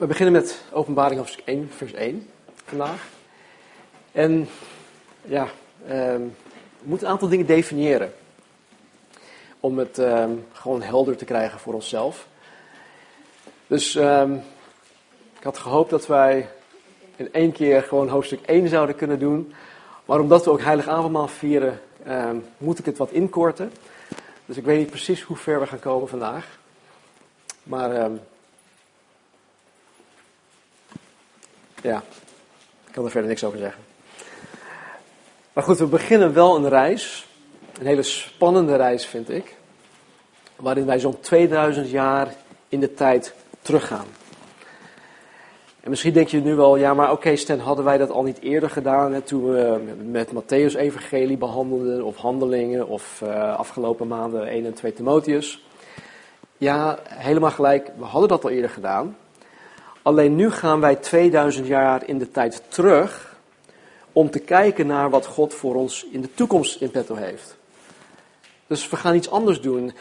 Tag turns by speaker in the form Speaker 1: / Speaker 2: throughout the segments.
Speaker 1: We beginnen met openbaring hoofdstuk 1, vers 1 vandaag. En ja, ehm, we moeten een aantal dingen definiëren. Om het ehm, gewoon helder te krijgen voor onszelf. Dus ehm, ik had gehoopt dat wij in één keer gewoon hoofdstuk 1 zouden kunnen doen. Maar omdat we ook heilig avondmaal vieren, moet ik het wat inkorten. Dus ik weet niet precies hoe ver we gaan komen vandaag. Maar Ja, ik kan er verder niks over zeggen. Maar goed, we beginnen wel een reis. Een hele spannende reis, vind ik. Waarin wij zo'n 2000 jaar in de tijd teruggaan. En misschien denk je nu wel, ja, maar oké, Stan, hadden wij dat al niet eerder gedaan? Toen we met Matthäus Evangelie behandelden, of handelingen, of uh, afgelopen maanden 1 en 2 Timotheus. Ja, helemaal gelijk, we hadden dat al eerder gedaan. Alleen nu gaan wij 2000 jaar in de tijd terug om te kijken naar wat God voor ons in de toekomst in petto heeft. Dus we gaan iets anders doen.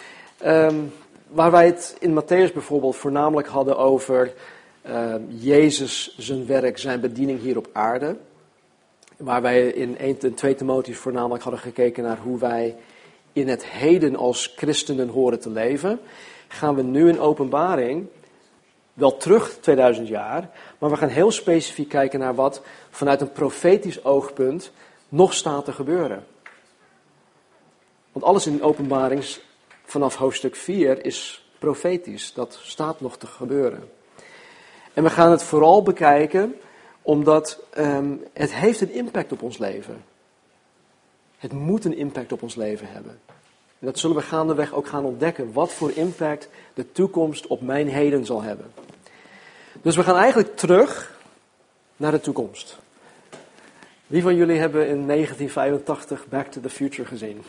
Speaker 1: Um, waar wij het in Matthäus bijvoorbeeld voornamelijk hadden over uh, Jezus, zijn werk, zijn bediening hier op aarde. Waar wij in 1 en 2 Timotheus voornamelijk hadden gekeken naar hoe wij in het heden als christenen horen te leven. Gaan we nu in openbaring wel terug 2000 jaar, maar we gaan heel specifiek kijken naar wat vanuit een profetisch oogpunt nog staat te gebeuren. Want alles in de openbaring vanaf hoofdstuk 4 is profetisch, dat staat nog te gebeuren. En we gaan het vooral bekijken omdat um, het heeft een impact op ons leven. Het moet een impact op ons leven hebben. En dat zullen we gaandeweg ook gaan ontdekken, wat voor impact de toekomst op mijn heden zal hebben. Dus we gaan eigenlijk terug naar de toekomst. Wie van jullie hebben in 1985 Back to the Future gezien?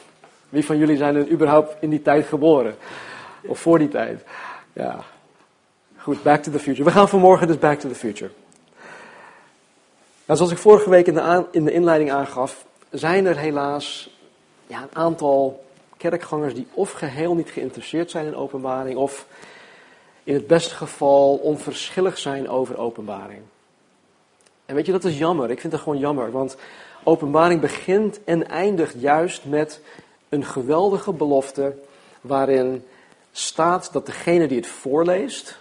Speaker 1: Wie van jullie zijn er überhaupt in die tijd geboren? Of voor die tijd? Ja. Goed, Back to the Future. We gaan vanmorgen dus Back to the Future. Nou, zoals ik vorige week in de, in de inleiding aangaf, zijn er helaas ja, een aantal kerkgangers die of geheel niet geïnteresseerd zijn in openbaring, of in het beste geval onverschillig zijn over openbaring. En weet je, dat is jammer. Ik vind het gewoon jammer, want openbaring begint en eindigt juist met een geweldige belofte waarin staat dat degene die het voorleest,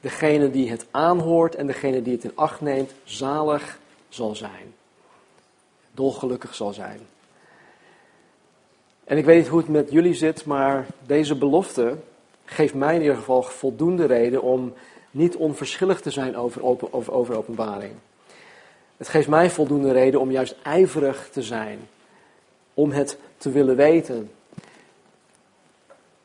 Speaker 1: degene die het aanhoort en degene die het in acht neemt, zalig zal zijn. Dolgelukkig zal zijn. En ik weet niet hoe het met jullie zit, maar deze belofte, geeft mij in ieder geval voldoende reden om niet onverschillig te zijn over, open, over, over openbaring. Het geeft mij voldoende reden om juist ijverig te zijn, om het te willen weten.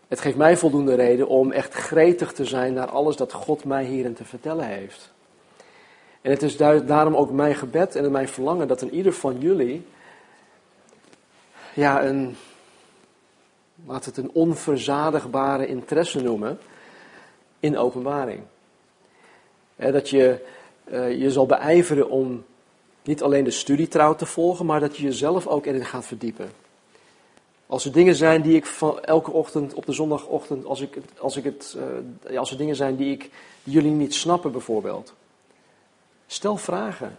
Speaker 1: Het geeft mij voldoende reden om echt gretig te zijn naar alles dat God mij hierin te vertellen heeft. En het is daarom ook mijn gebed en mijn verlangen dat in ieder van jullie ja, een, laat het een onverzadigbare interesse noemen in openbaring. dat je uh, je zal beijveren om niet alleen de studie trouw te volgen, maar dat je jezelf ook erin gaat verdiepen. Als er dingen zijn die ik van elke ochtend op de zondagochtend, als, ik, als, ik het, uh, als er dingen zijn die, ik, jullie niet snappen bijvoorbeeld, stel vragen.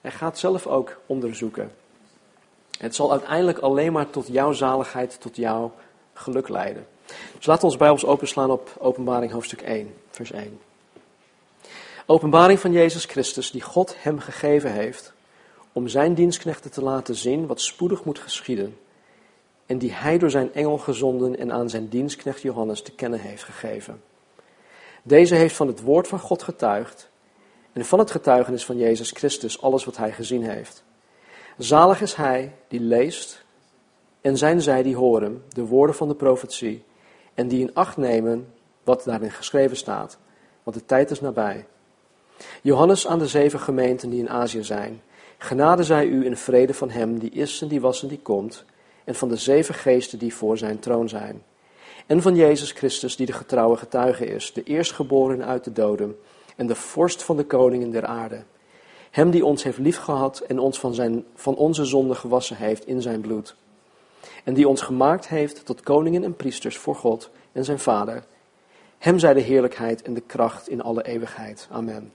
Speaker 1: En ga het zelf ook onderzoeken. Het zal uiteindelijk alleen maar tot jouw zaligheid, tot jouw geluk leiden. Dus laten we ons Bijbels openslaan op Openbaring hoofdstuk 1, vers 1. Openbaring van Jezus Christus, die God hem gegeven heeft, om zijn dienstknechten te laten zien wat spoedig moet geschieden, en die hij door zijn engel gezonden en aan zijn dienstknecht Johannes te kennen heeft gegeven. Deze heeft van het woord van God getuigd, en van het getuigenis van Jezus Christus alles wat hij gezien heeft. Zalig is hij die leest en zijn zij die horen de woorden van de profetie en die in acht nemen wat daarin geschreven staat, want de tijd is nabij. Johannes aan de zeven gemeenten die in Azië zijn, genade zij u in vrede van hem die is en die was en die komt, en van de zeven geesten die voor zijn troon zijn, en van Jezus Christus die de getrouwe getuige is, de eerstgeboren uit de doden, en de vorst van de koningen der aarde hem die ons heeft liefgehad en ons van, zijn, van onze zonde gewassen heeft in zijn bloed. En die ons gemaakt heeft tot koningen en priesters voor God en zijn Vader. Hem zij de heerlijkheid en de kracht in alle eeuwigheid. Amen.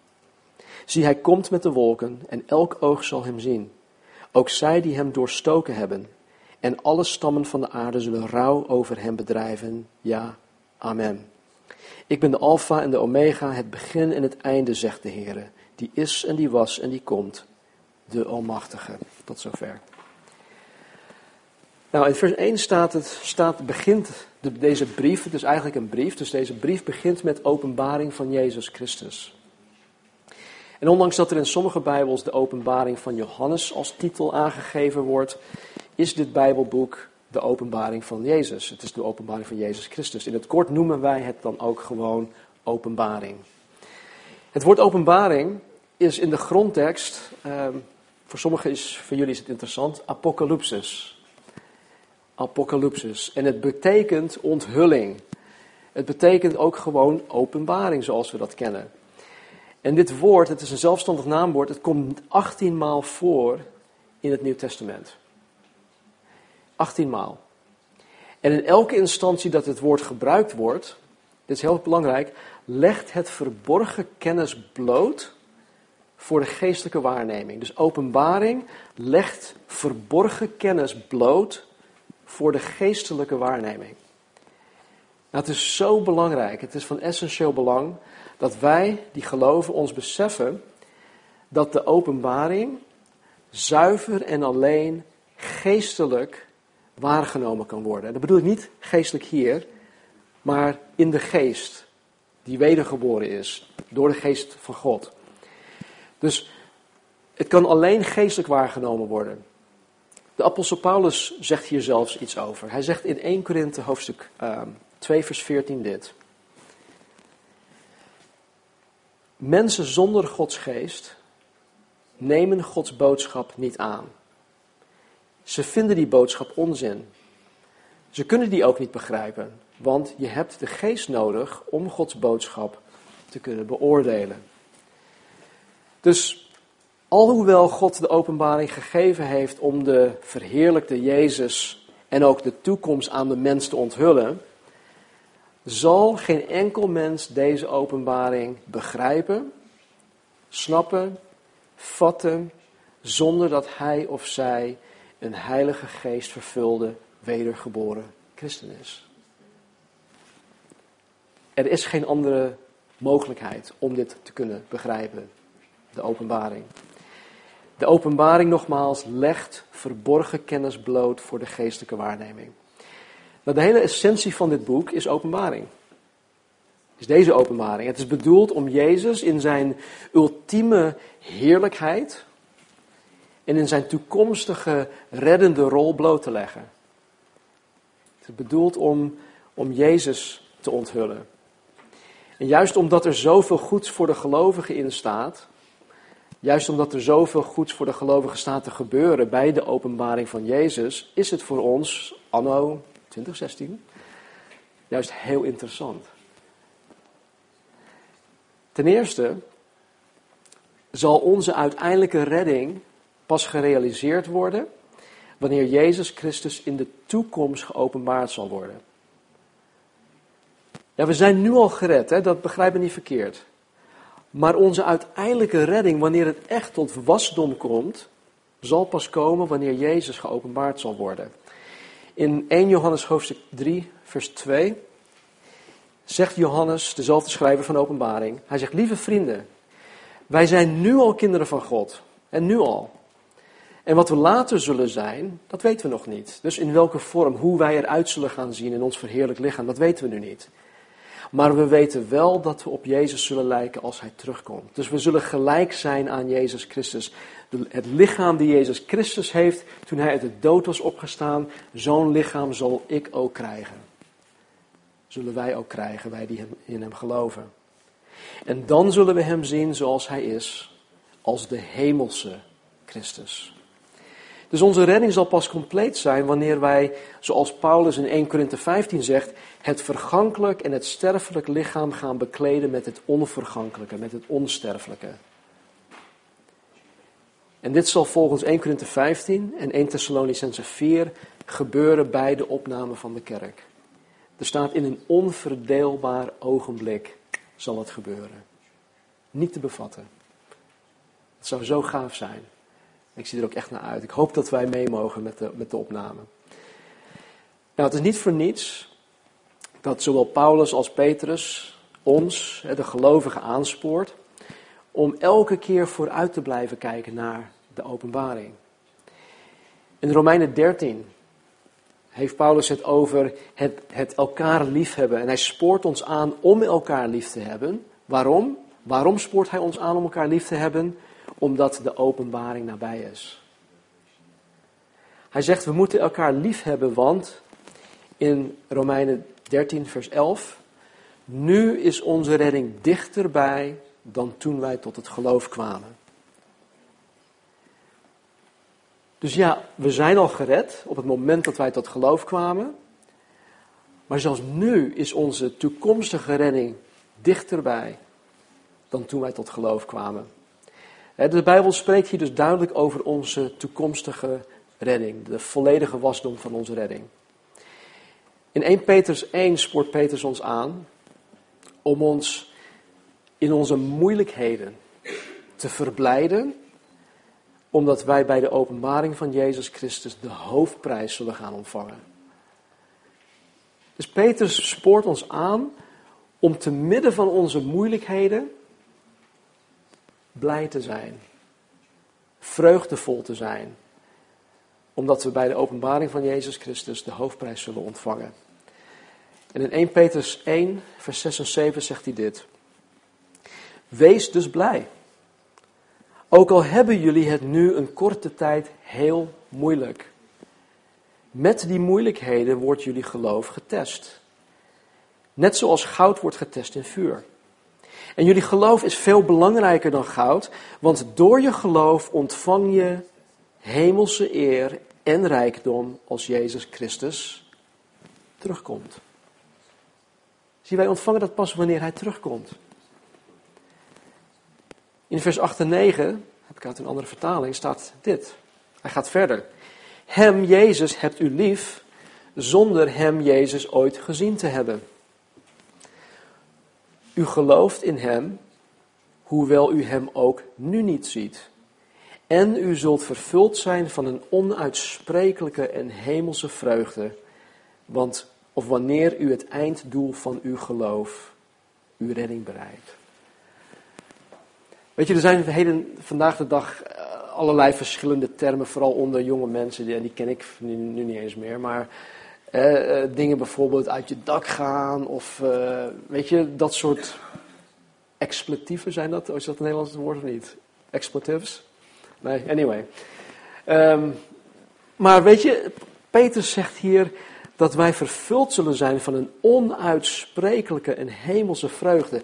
Speaker 1: Zie, hij komt met de wolken en elk oog zal hem zien. Ook zij die hem doorstoken hebben. En alle stammen van de aarde zullen rouw over hem bedrijven. Ja, amen. Ik ben de Alpha en de Omega, het begin en het einde, zegt de Heer. Die is en die was en die komt. De Almachtige. Tot zover. Nou, in vers 1 staat het, staat, begint de, deze brief, het is eigenlijk een brief, dus deze brief begint met openbaring van Jezus Christus. En ondanks dat er in sommige Bijbels de openbaring van Johannes als titel aangegeven wordt, is dit Bijbelboek de openbaring van Jezus. Het is de openbaring van Jezus Christus. In het kort noemen wij het dan ook gewoon openbaring. Het woord openbaring is in de grondtekst, eh, voor sommigen is, voor jullie is het interessant, apocalypsis apocalypsis. En het betekent onthulling. Het betekent ook gewoon openbaring zoals we dat kennen. En dit woord, het is een zelfstandig naamwoord, het komt 18 maal voor in het Nieuw Testament. 18 maal. En in elke instantie dat het woord gebruikt wordt, dit is heel belangrijk, legt het verborgen kennis bloot voor de geestelijke waarneming. Dus openbaring legt verborgen kennis bloot voor de geestelijke waarneming. Nou, het is zo belangrijk, het is van essentieel belang dat wij die geloven ons beseffen dat de openbaring zuiver en alleen geestelijk waargenomen kan worden. dat bedoel ik niet geestelijk hier, maar in de geest die wedergeboren is door de geest van God. Dus het kan alleen geestelijk waargenomen worden. De apostel Paulus zegt hier zelfs iets over. Hij zegt in 1 Korinthe hoofdstuk 2 ehm, vers 14 dit. Mensen zonder Gods geest nemen Gods boodschap niet aan. Ze vinden die boodschap onzin. Ze kunnen die ook niet begrijpen, want je hebt de geest nodig om Gods boodschap te kunnen beoordelen. Dus Alhoewel God de openbaring gegeven heeft om de verheerlijkte Jezus en ook de toekomst aan de mens te onthullen, zal geen enkel mens deze openbaring begrijpen, snappen, vatten, zonder dat hij of zij een heilige geest vervulde, wedergeboren christen is. Er is geen andere mogelijkheid om dit te kunnen begrijpen, de openbaring. De openbaring nogmaals legt verborgen kennis bloot voor de geestelijke waarneming. Nou, de hele essentie van dit boek is openbaring. Is deze openbaring. Het is bedoeld om Jezus in zijn ultieme heerlijkheid en in zijn toekomstige reddende rol bloot te leggen. Het is bedoeld om, om Jezus te onthullen. En juist omdat er zoveel goeds voor de gelovigen in staat, Juist omdat er zoveel goeds voor de gelovigen staat te gebeuren bij de openbaring van Jezus, is het voor ons, anno 2016, juist heel interessant. Ten eerste zal onze uiteindelijke redding pas gerealiseerd worden wanneer Jezus Christus in de toekomst geopenbaard zal worden. Ja, we zijn nu al gered, hè? dat begrijp ik niet verkeerd. Maar onze uiteindelijke redding, wanneer het echt tot wasdom komt, zal pas komen wanneer Jezus geopenbaard zal worden. In 1 Johannes hoofdstuk 3, vers 2 zegt Johannes, dezelfde schrijver van openbaring, hij zegt, lieve vrienden, wij zijn nu al kinderen van God. En nu al. En wat we later zullen zijn, dat weten we nog niet. Dus in welke vorm, hoe wij eruit zullen gaan zien in ons verheerlijk lichaam, dat weten we nu niet. Maar we weten wel dat we op Jezus zullen lijken als Hij terugkomt. Dus we zullen gelijk zijn aan Jezus Christus. Het lichaam die Jezus Christus heeft toen Hij uit de dood was opgestaan, zo'n lichaam zal ik ook krijgen. Zullen wij ook krijgen, wij die in Hem geloven. En dan zullen we Hem zien zoals Hij is, als de hemelse Christus. Dus onze redding zal pas compleet zijn wanneer wij, zoals Paulus in 1 Korinthe 15 zegt, het vergankelijk en het sterfelijk lichaam gaan bekleden met het onvergankelijke, met het onsterfelijke. En dit zal volgens 1 Korinthe 15 en 1 Thessalonicense 4 gebeuren bij de opname van de kerk. Er staat in een onverdeelbaar ogenblik zal het gebeuren. Niet te bevatten. Het zou zo gaaf zijn. Ik zie er ook echt naar uit. Ik hoop dat wij mee mogen met de, met de opname. Nou, het is niet voor niets dat zowel Paulus als Petrus ons, de gelovigen, aanspoort om elke keer vooruit te blijven kijken naar de openbaring. In Romeinen 13 heeft Paulus het over het, het elkaar liefhebben. En hij spoort ons aan om elkaar lief te hebben. Waarom? Waarom spoort hij ons aan om elkaar lief te hebben? Omdat de openbaring nabij is. Hij zegt we moeten elkaar lief hebben, want in Romeinen 13, vers 11. Nu is onze redding dichterbij dan toen wij tot het geloof kwamen. Dus ja, we zijn al gered op het moment dat wij tot geloof kwamen. Maar zelfs nu is onze toekomstige redding dichterbij dan toen wij tot geloof kwamen. De Bijbel spreekt hier dus duidelijk over onze toekomstige redding, de volledige wasdom van onze redding. In 1 Petrus 1 spoort Petrus ons aan om ons in onze moeilijkheden te verblijden, omdat wij bij de openbaring van Jezus Christus de hoofdprijs zullen gaan ontvangen. Dus Petrus spoort ons aan om te midden van onze moeilijkheden blij te zijn, vreugdevol te zijn, omdat we bij de openbaring van Jezus Christus de hoofdprijs zullen ontvangen. En in 1 Petrus 1, vers 6 en 7 zegt hij dit. Wees dus blij. Ook al hebben jullie het nu een korte tijd heel moeilijk. Met die moeilijkheden wordt jullie geloof getest. Net zoals goud wordt getest in vuur. En jullie geloof is veel belangrijker dan goud, want door je geloof ontvang je hemelse eer en rijkdom als Jezus Christus terugkomt. Zie, wij ontvangen dat pas wanneer hij terugkomt. In vers 8 en 9, heb ik uit een andere vertaling, staat dit. Hij gaat verder. Hem, Jezus, hebt u lief, zonder hem, Jezus, ooit gezien te hebben. U gelooft in hem, hoewel u hem ook nu niet ziet. En u zult vervuld zijn van een onuitsprekelijke en hemelse vreugde, want of wanneer u het einddoel van uw geloof, uw redding bereikt. Weet je, er zijn vandaag de dag eh, allerlei verschillende termen, vooral onder jonge mensen, die, die ken ik nu niet eens meer, maar eh, eh, dingen bijvoorbeeld uit je dak gaan of eh, weet je, dat soort expletieven zijn dat, is dat een Nederlands woord of niet? Expletives? Nee, anyway. Um, maar weet je, Peter zegt hier, dat wij vervuld zullen zijn van een onuitsprekelijke en hemelse vreugde.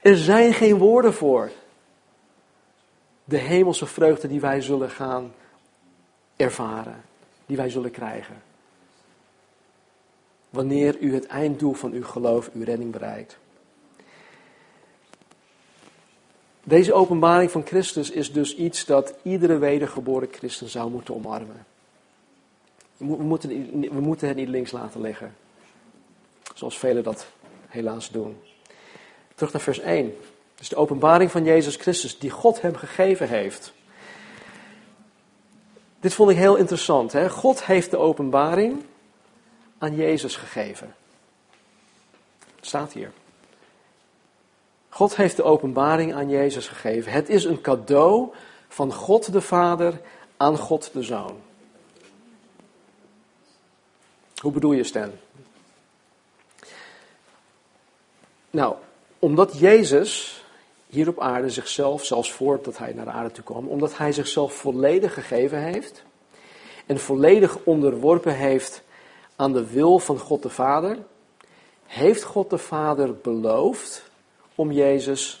Speaker 1: Er zijn geen woorden voor. De hemelse vreugde die wij zullen gaan ervaren, die wij zullen krijgen. Wanneer u het einddoel van uw geloof, uw redding bereikt. Deze openbaring van Christus is dus iets dat iedere wedergeboren christen zou moeten omarmen. We moeten, het niet links laten liggen. Zoals velen dat helaas doen. Terug naar vers 1. Dus de openbaring van Jezus Christus, die God hem gegeven heeft. Dit vond ik heel interessant. Hè? God heeft de openbaring aan Jezus gegeven. Staat hier. God heeft de openbaring aan Jezus gegeven. Het is een cadeau van God de Vader aan God de Zoon. Hoe bedoel je, Stan? Nou, omdat Jezus hier op aarde zichzelf, zelfs voordat hij naar de aarde toe kwam, omdat hij zichzelf volledig gegeven heeft en volledig onderworpen heeft aan de wil van God de Vader, heeft God de Vader beloofd om Jezus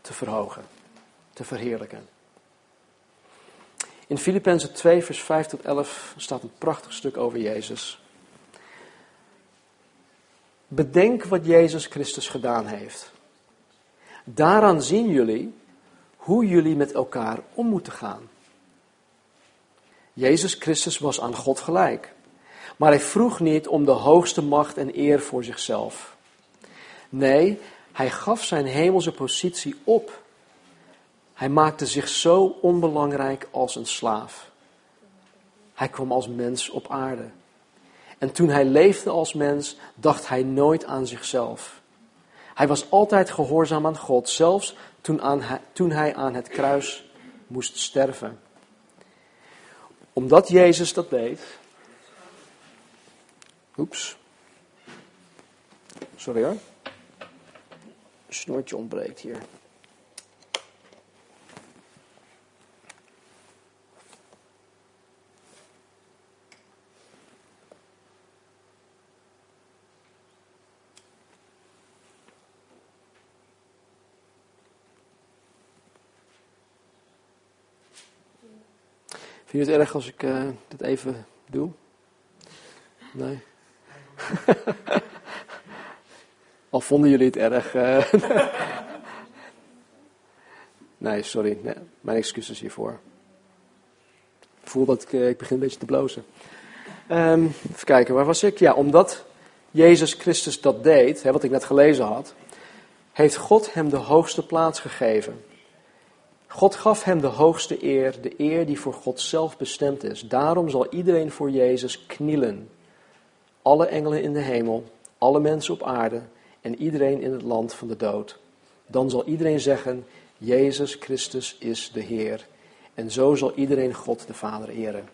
Speaker 1: te verhogen, te verheerlijken. In Filippenzen 2, vers 5 tot 11 staat een prachtig stuk over Jezus. Bedenk wat Jezus Christus gedaan heeft. Daaraan zien jullie hoe jullie met elkaar om moeten gaan. Jezus Christus was aan God gelijk. Maar hij vroeg niet om de hoogste macht en eer voor zichzelf. Nee, hij gaf zijn hemelse positie op. Hij maakte zich zo onbelangrijk als een slaaf. Hij kwam als mens op aarde. En toen hij leefde als mens, dacht hij nooit aan zichzelf. Hij was altijd gehoorzaam aan God, zelfs toen, aan, toen hij aan het kruis moest sterven. Omdat Jezus dat deed. Oeps. Sorry hoor. Een ontbreekt hier. Vind je het erg als ik uh, dit even doe? Nee? Al vonden jullie het erg. Uh, nee, sorry. Mijn excuses hiervoor. Ik voel dat ik, uh, ik begin een beetje te blozen. Um, even kijken, waar was ik? Ja, omdat Jezus Christus dat deed, hè, wat ik net gelezen had, heeft God hem de hoogste plaats gegeven. God gaf hem de hoogste eer, de eer die voor God zelf bestemd is. Daarom zal iedereen voor Jezus knielen. Alle engelen in de hemel, alle mensen op aarde en iedereen in het land van de dood. Dan zal iedereen zeggen, Jezus Christus is de Heer. En zo zal iedereen God de Vader eren.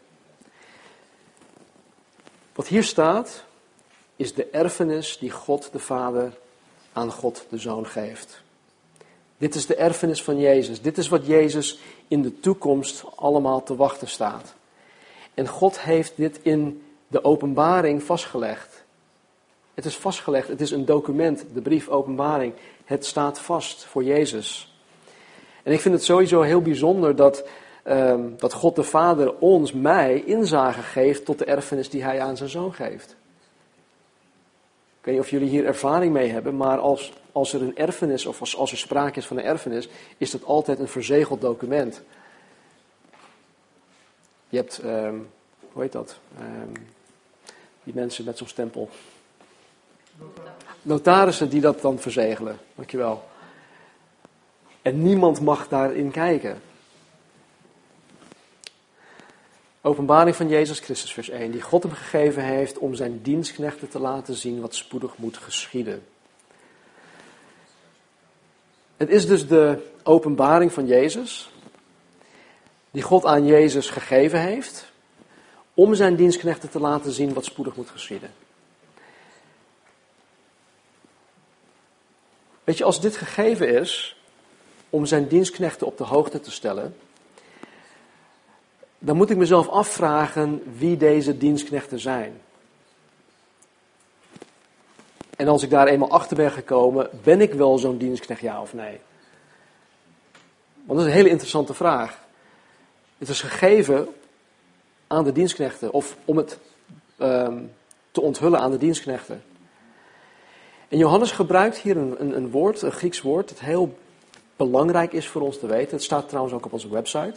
Speaker 1: Wat hier staat, is de erfenis die God de Vader aan God de Zoon geeft. Dit is de erfenis van Jezus. Dit is wat Jezus in de toekomst allemaal te wachten staat. En God heeft dit in de openbaring vastgelegd. Het is vastgelegd, het is een document, de brief openbaring. Het staat vast voor Jezus. En ik vind het sowieso heel bijzonder dat, um, dat God de Vader ons, mij, inzage geeft tot de erfenis die Hij aan zijn zoon geeft. Ik weet niet of jullie hier ervaring mee hebben, maar als, als er een erfenis of als, als er sprake is van een erfenis, is dat altijd een verzegeld document. Je hebt, um, hoe heet dat? Um, die mensen met zo'n stempel. Notarissen die dat dan verzegelen. Dankjewel. En niemand mag daarin kijken. Openbaring van Jezus Christus, vers 1, die God hem gegeven heeft om zijn dienstknechten te laten zien wat spoedig moet geschieden. Het is dus de openbaring van Jezus, die God aan Jezus gegeven heeft, om zijn dienstknechten te laten zien wat spoedig moet geschieden. Weet je, als dit gegeven is om zijn dienstknechten op de hoogte te stellen, dan moet ik mezelf afvragen wie deze dienstknechten zijn. En als ik daar eenmaal achter ben gekomen, ben ik wel zo'n dienstknecht, ja of nee? Want dat is een hele interessante vraag. Het is gegeven aan de dienstknechten, of om het um, te onthullen aan de dienstknechten. En Johannes gebruikt hier een, een, een woord, een Grieks woord, dat heel belangrijk is voor ons te weten. Het staat trouwens ook op onze website.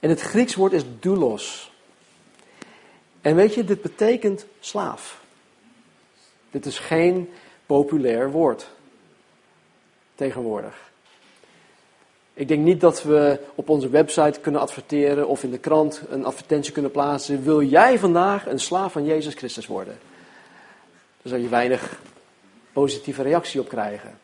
Speaker 1: En het Grieks woord is doulos. En weet je, dit betekent slaaf. Dit is geen populair woord tegenwoordig. Ik denk niet dat we op onze website kunnen adverteren of in de krant een advertentie kunnen plaatsen. Wil jij vandaag een slaaf van Jezus Christus worden? Daar zal je weinig positieve reactie op krijgen.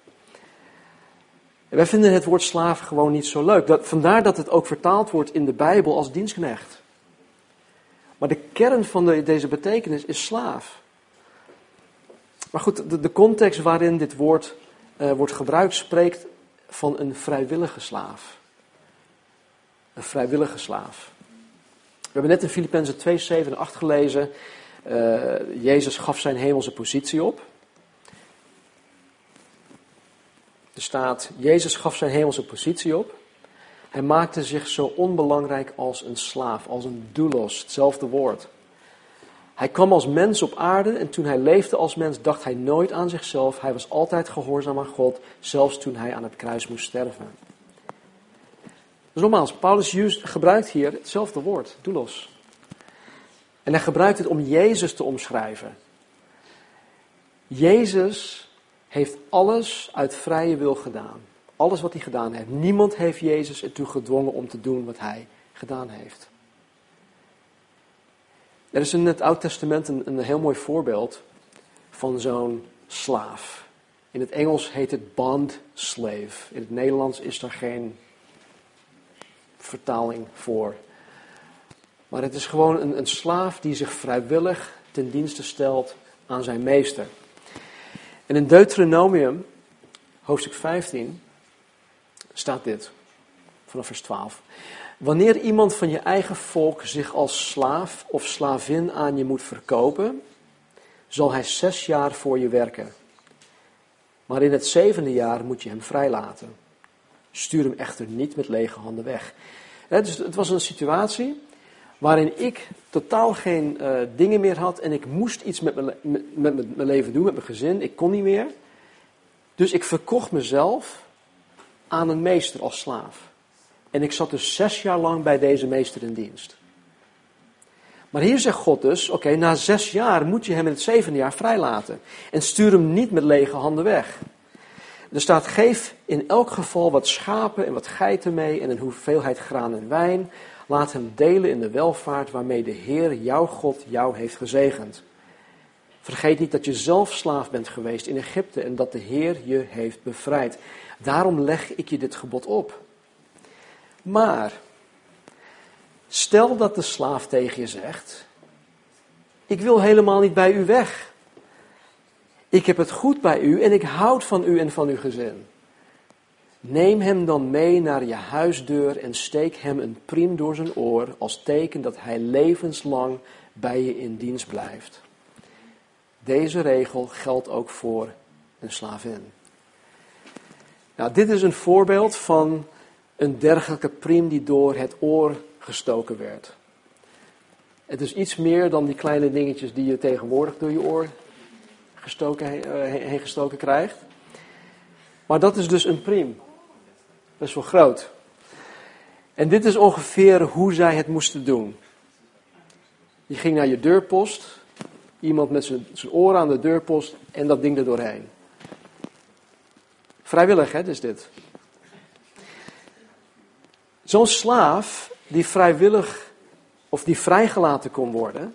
Speaker 1: Wij vinden het woord slaaf gewoon niet zo leuk. Dat, vandaar dat het ook vertaald wordt in de Bijbel als dienstknecht. Maar de kern van de, deze betekenis is slaaf. Maar goed, de, context waarin dit woord uh, wordt gebruikt spreekt van een vrijwillige slaaf. Een vrijwillige slaaf. We hebben net in Filippenzen 2, 7 en 8 gelezen. Uh, Jezus gaf zijn hemelse positie op. Er staat, Jezus gaf zijn hemelse positie op. Hij maakte zich zo onbelangrijk als een slaaf, als een doulos, hetzelfde woord. Hij kwam als mens op aarde en toen hij leefde als mens dacht hij nooit aan zichzelf. Hij was altijd gehoorzaam aan God, zelfs toen hij aan het kruis moest sterven. Dus nogmaals, Paulus gebruikt hier hetzelfde woord, doulos. En hij gebruikt het om Jezus te omschrijven. Jezus heeft alles uit vrije wil gedaan. Alles wat hij gedaan heeft. Niemand heeft Jezus ertoe gedwongen om te doen wat hij gedaan heeft. Er is in het Oud Testament een, een heel mooi voorbeeld van zo'n slaaf. In het Engels heet het bond slave. In het Nederlands is er geen vertaling voor. Maar het is gewoon een, een slaaf die zich vrijwillig ten dienste stelt aan zijn meester. En in Deuteronomium, hoofdstuk 15, staat dit, vanaf vers 12. Wanneer iemand van je eigen volk zich als slaaf of slavin aan je moet verkopen, zal hij zes jaar voor je werken. Maar in het zevende jaar moet je hem vrijlaten. Stuur hem echter niet met lege handen weg. dus het was een situatie waarin ik totaal geen uh, dingen meer had en ik moest iets met mijn, met mijn leven doen, met mijn gezin. Ik kon niet meer. Dus ik verkocht mezelf aan een meester als slaaf. En ik zat dus zes jaar lang bij deze meester in dienst. Maar hier zegt God dus, oké, na zes jaar moet je hem in het zevende jaar vrijlaten. En stuur hem niet met lege handen weg. Er staat, geef in elk geval wat schapen en wat geiten mee en een hoeveelheid graan en wijn. Laat hem delen in de welvaart waarmee de Heer, jouw God, jou heeft gezegend. Vergeet niet dat je zelf slaaf bent geweest in Egypte en dat de Heer je heeft bevrijd. Daarom leg ik je dit gebod op. Maar, stel dat de slaaf tegen je zegt: Ik wil helemaal niet bij u weg. Ik heb het goed bij u en ik houd van u en van uw gezin. Neem hem dan mee naar je huisdeur en steek hem een priem door zijn oor als teken dat hij levenslang bij je in dienst blijft. Deze regel geldt ook voor een slavin. Nou, dit is een voorbeeld van een dergelijke priem die door het oor gestoken werd. Het is iets meer dan die kleine dingetjes die je tegenwoordig door je oor gestoken, uh, heen gestoken krijgt. Maar dat is dus een priem. Best wel groot. En dit is ongeveer hoe zij het moesten doen. Je ging naar je deurpost, iemand met zijn, zijn oren aan de deurpost en dat ding er doorheen. Vrijwillig, hè, is dit. Zo'n slaaf die vrijwillig of die vrijgelaten kon worden,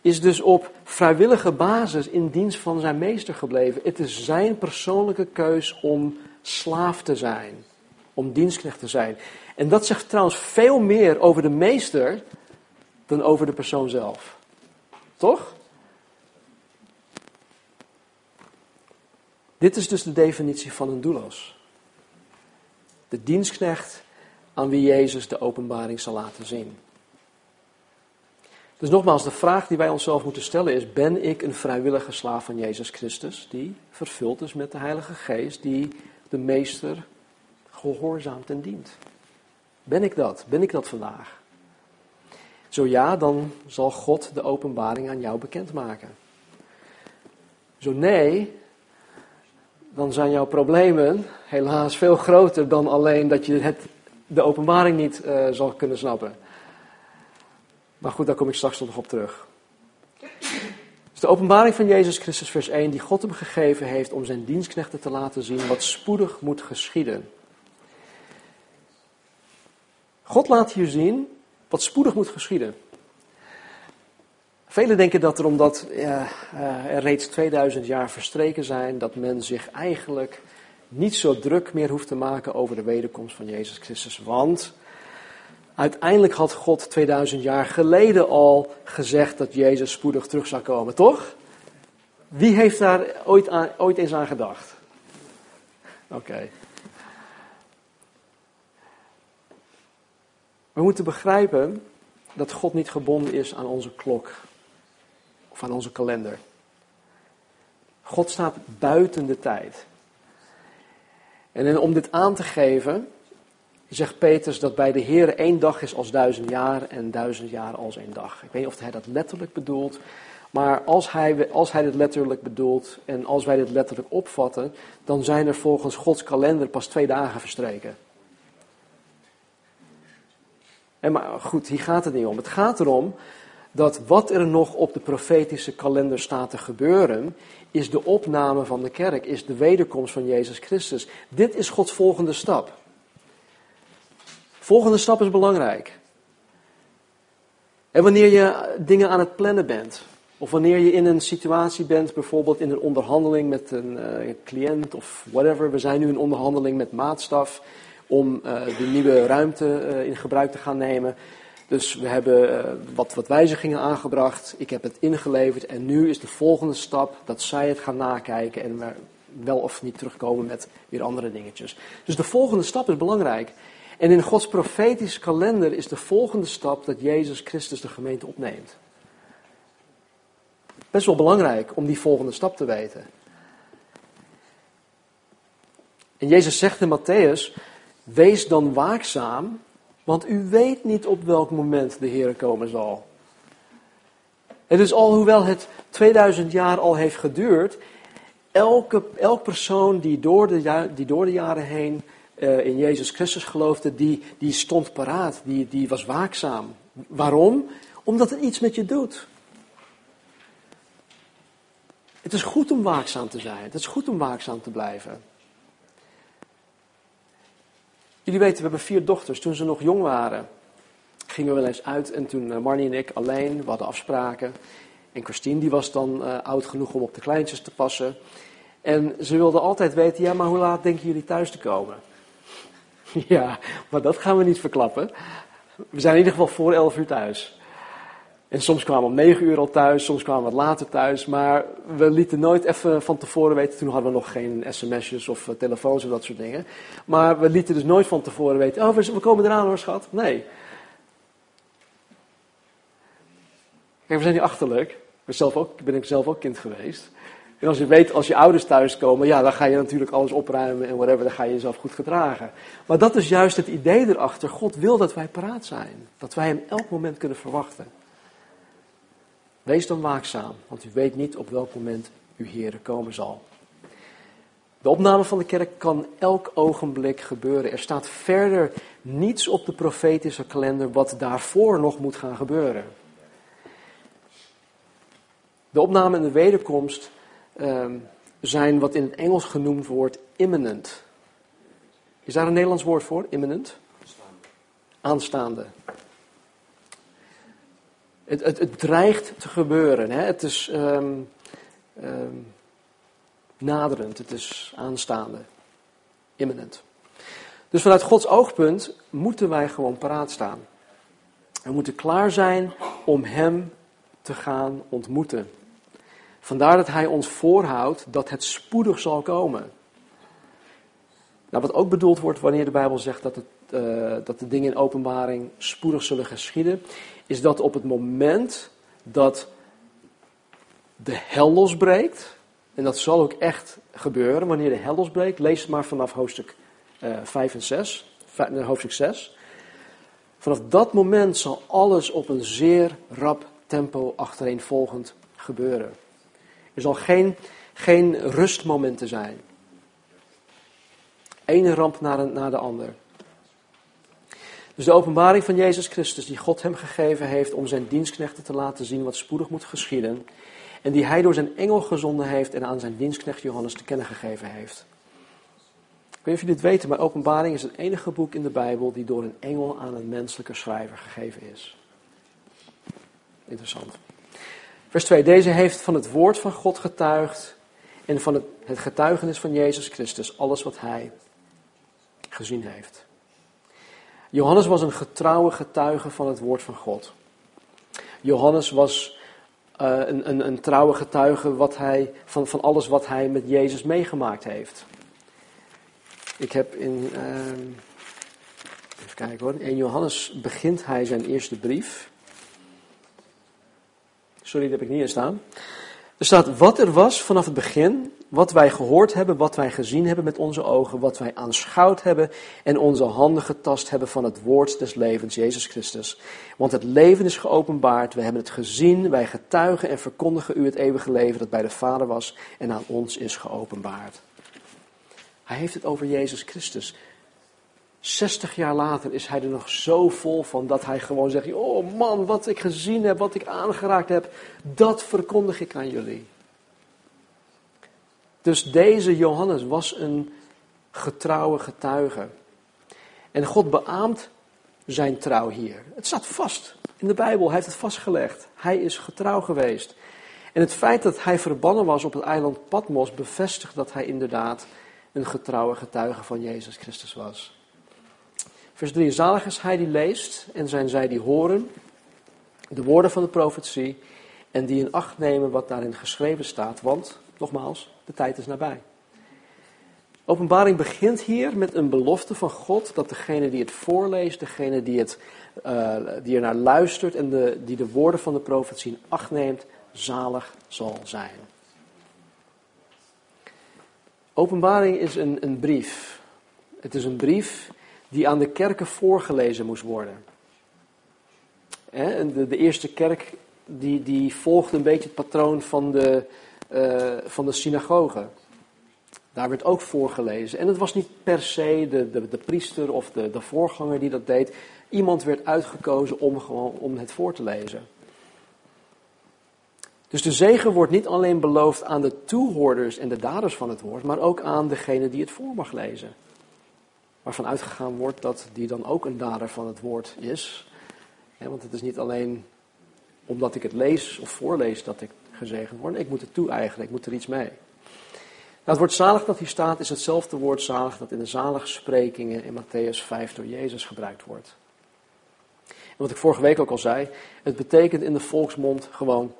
Speaker 1: is dus op vrijwillige basis in dienst van zijn meester gebleven. Het is zijn persoonlijke keus om slaaf te zijn, om dienstknecht te zijn. En dat zegt trouwens veel meer over de meester dan over de persoon zelf. Toch? Dit is dus de definitie van een doulos. De dienstknecht aan wie Jezus de openbaring zal laten zien. Dus nogmaals, de vraag die wij onszelf moeten stellen is: ben ik een vrijwillige slaaf van Jezus Christus, die vervuld is met de Heilige Geest, die de Meester gehoorzaamt en dient? Ben ik dat? Ben ik dat vandaag? Zo ja, dan zal God de openbaring aan jou bekendmaken. Zo nee, dan zijn jouw problemen helaas veel groter dan alleen dat je het, de openbaring niet uh, zal kunnen snappen. Maar goed, daar kom ik straks nog op terug. Dus de openbaring van Jezus Christus, vers 1, die God hem gegeven heeft om zijn dienstknechten te laten zien wat spoedig moet geschieden. God laat hier zien wat spoedig moet geschieden. Velen denken dat er omdat ja, eh, er reeds 2000 jaar verstreken zijn, dat men zich eigenlijk niet zo druk meer hoeft te maken over de wederkomst van Jezus Christus. Want uiteindelijk had God 2000 jaar geleden al gezegd dat Jezus spoedig terug zou komen, toch? Wie heeft daar ooit, ooit eens aan gedacht? Oké. We moeten begrijpen dat God niet gebonden is aan onze klok of aan onze kalender. God staat buiten de tijd. En om dit aan te geven, zegt Petrus dat bij de Heer één dag is als duizend jaar en duizend jaar als één dag. Ik weet niet of hij dat letterlijk bedoelt, maar als hij, als hij dit letterlijk bedoelt en als wij dit letterlijk opvatten, dan zijn er volgens Gods kalender pas twee dagen verstreken. En maar goed, hier gaat het niet om. Het gaat erom dat wat er nog op de profetische kalender staat te gebeuren, is de opname van de kerk, is de wederkomst van Jezus Christus. Dit is Gods volgende stap. Volgende stap is belangrijk. En wanneer je dingen aan het plannen bent, of wanneer je in een situatie bent, bijvoorbeeld in een onderhandeling met een uh, cliënt of whatever. We zijn nu in onderhandeling met maatstaf om uh, de nieuwe ruimte uh, in gebruik te gaan nemen. Dus we hebben wat, wat wijzigingen aangebracht. Ik heb het ingeleverd en nu is de volgende stap dat zij het gaan nakijken en we wel of niet terugkomen met weer andere dingetjes. Dus de volgende stap is belangrijk. En in Gods profetische kalender is de volgende stap dat Jezus Christus de gemeente opneemt. Best wel belangrijk om die volgende stap te weten. En Jezus zegt in Matthäus: Wees dan waakzaam, want u weet niet op welk moment de Heer komen zal. En dus alhoewel het 2000 jaar al heeft geduurd, elke, elk persoon die door de, die door de jaren heen uh, in Jezus Christus geloofde, die, die stond paraat, die, die was waakzaam. Waarom? Omdat het iets met je doet. Het is goed om waakzaam te zijn. Het is goed om waakzaam te blijven. Jullie weten, we hebben vier dochters. Toen ze nog jong waren, gingen we wel eens uit. En toen uh, Marnie en ik alleen, we hadden afspraken. En Christine die was dan uh, oud genoeg om op de kleintjes te passen. En ze wilde altijd weten, ja, maar hoe laat denken jullie thuis te komen? ja, maar dat gaan we niet verklappen. We zijn in ieder geval voor elf uur thuis. En soms kwamen we om negen uur al thuis, soms kwamen we wat later thuis. Maar we lieten nooit even van tevoren weten. Toen hadden we nog geen sms'jes of eh, telefoons of dat soort dingen. Maar we lieten dus nooit van tevoren weten. Oh, we komen eraan hoor, schat. Nee. Kijk, we zijn niet achterlijk. Ik ben, ook, ben ik zelf ook kind geweest. En als je weet, als je ouders thuiskomen, ja, dan ga je natuurlijk alles opruimen en whatever, dan ga je jezelf goed gedragen. Maar dat is juist het idee erachter. God wil dat wij paraat zijn. Dat wij hem elk moment kunnen verwachten. Wees dan waakzaam, want u weet niet op welk moment uw Heer komen zal. De opname van de kerk kan elk ogenblik gebeuren. Er staat verder niets op de profetische kalender wat daarvoor nog moet gaan gebeuren. De opname en de wederkomst uh, zijn wat in het Engels genoemd wordt imminent. Is daar een Nederlands woord voor? Imminent? Aanstaande. Het, dreigt te gebeuren. Hè? Het is um, um, naderend, het is aanstaande, imminent. Dus vanuit Gods oogpunt moeten wij gewoon paraat staan. We moeten klaar zijn om Hem te gaan ontmoeten. Vandaar dat Hij ons voorhoudt dat het spoedig zal komen. Nou, wat ook bedoeld wordt wanneer de Bijbel zegt dat, het, uh, dat de dingen in openbaring spoedig zullen geschieden, is dat op het moment dat de hel losbreekt, en dat zal ook echt gebeuren wanneer de hel losbreekt, lees het maar vanaf hoofdstuk uh, eh, 5 en 6, hoofdstuk 6. Vanaf dat moment zal alles op een zeer rap tempo achtereenvolgend gebeuren. Er zal geen, geen rustmomenten zijn. Ene ramp na de, na de ander. Dus de openbaring van Jezus Christus, die God hem gegeven heeft om zijn dienstknechten te laten zien wat spoedig moet geschieden. En die hij door zijn engel gezonden heeft en aan zijn dienstknecht Johannes te kennen gegeven heeft. Ik weet niet of jullie dit weten, maar openbaring is het enige boek in de Bijbel die door een engel aan een menselijke schrijver gegeven is. Interessant. Vers 2. Deze heeft van het woord van God getuigd en van het, het getuigenis van Jezus Christus, alles wat hij gezien heeft. Johannes was een getrouwe getuige van het woord van God. Johannes was uh, een, een, een, trouwe getuige wat hij, van, van alles wat hij met Jezus meegemaakt heeft. Ik heb in. Uh, even kijken hoor. In Johannes begint hij zijn eerste brief. Sorry, dat heb ik niet in staan. Er staat wat er was vanaf het begin, wat wij gehoord hebben, wat wij gezien hebben met onze ogen, wat wij aanschouwd hebben en onze handen getast hebben van het woord des levens, Jezus Christus. Want het leven is geopenbaard, we hebben het gezien, wij getuigen en verkondigen u het eeuwige leven dat bij de Vader was en aan ons is geopenbaard. Hij heeft het over Jezus Christus. 60 jaar later is hij er nog zo vol van dat hij gewoon zegt: Oh man, wat ik gezien heb, wat ik aangeraakt heb, dat verkondig ik aan jullie. Dus deze Johannes was een getrouwe getuige. En God beaamt zijn trouw hier. Het staat vast in de Bijbel, hij heeft het vastgelegd. Hij is getrouw geweest. En het feit dat hij verbannen was op het eiland Patmos bevestigt dat hij inderdaad een getrouwe getuige van Jezus Christus was. Vers 3. Zalig is hij die leest en zijn zij die horen de woorden van de profetie en die in acht nemen wat daarin geschreven staat, want, nogmaals, de tijd is nabij. Openbaring begint hier met een belofte van God dat degene die het voorleest, degene die, het, uh, die er naar luistert en de, die de woorden van de profetie in acht neemt, zalig zal zijn. Openbaring is een, een brief. Het is een brief die aan de kerken voorgelezen moest worden. de, de, eerste kerk die, die volgde een beetje het patroon van de, uh, van de synagoge. Daar werd ook voorgelezen. En het was niet per se de, de, priester of de, de voorganger die dat deed. Iemand werd uitgekozen om, gewoon, om het voor te lezen. Dus de zegen wordt niet alleen beloofd aan de toehoorders en de daders van het woord, maar ook aan degene die het voor mag lezen. Waarvan uitgegaan wordt dat die dan ook een dader van het woord is. want het is niet alleen omdat ik het lees of voorlees dat ik gezegend word. Ik moet het toe-eigenen, ik moet er iets mee. Nou, het woord zalig dat hier staat is hetzelfde woord zalig dat in de zaligsprekingen in Matthäus 5 door Jezus gebruikt wordt. En wat ik vorige week ook al zei, het betekent in de volksmond gewoon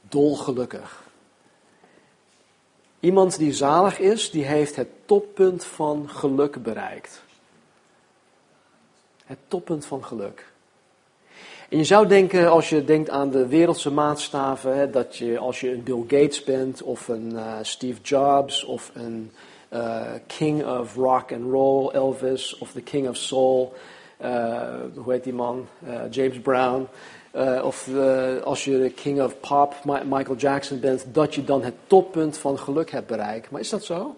Speaker 1: dolgelukkig. Iemand die zalig is, die heeft het toppunt van geluk bereikt. Het toppunt van geluk. En je zou denken, als je denkt aan de wereldse maatstaven, hè, dat je als je een Bill Gates bent, of een uh, Steve Jobs, of een uh, King of Rock and Roll, Elvis, of the King of Soul, uh, hoe heet die man, James Brown, of als je de King of Pop, Michael Jackson bent, dat je dan het toppunt van geluk hebt bereikt. Maar is dat zo?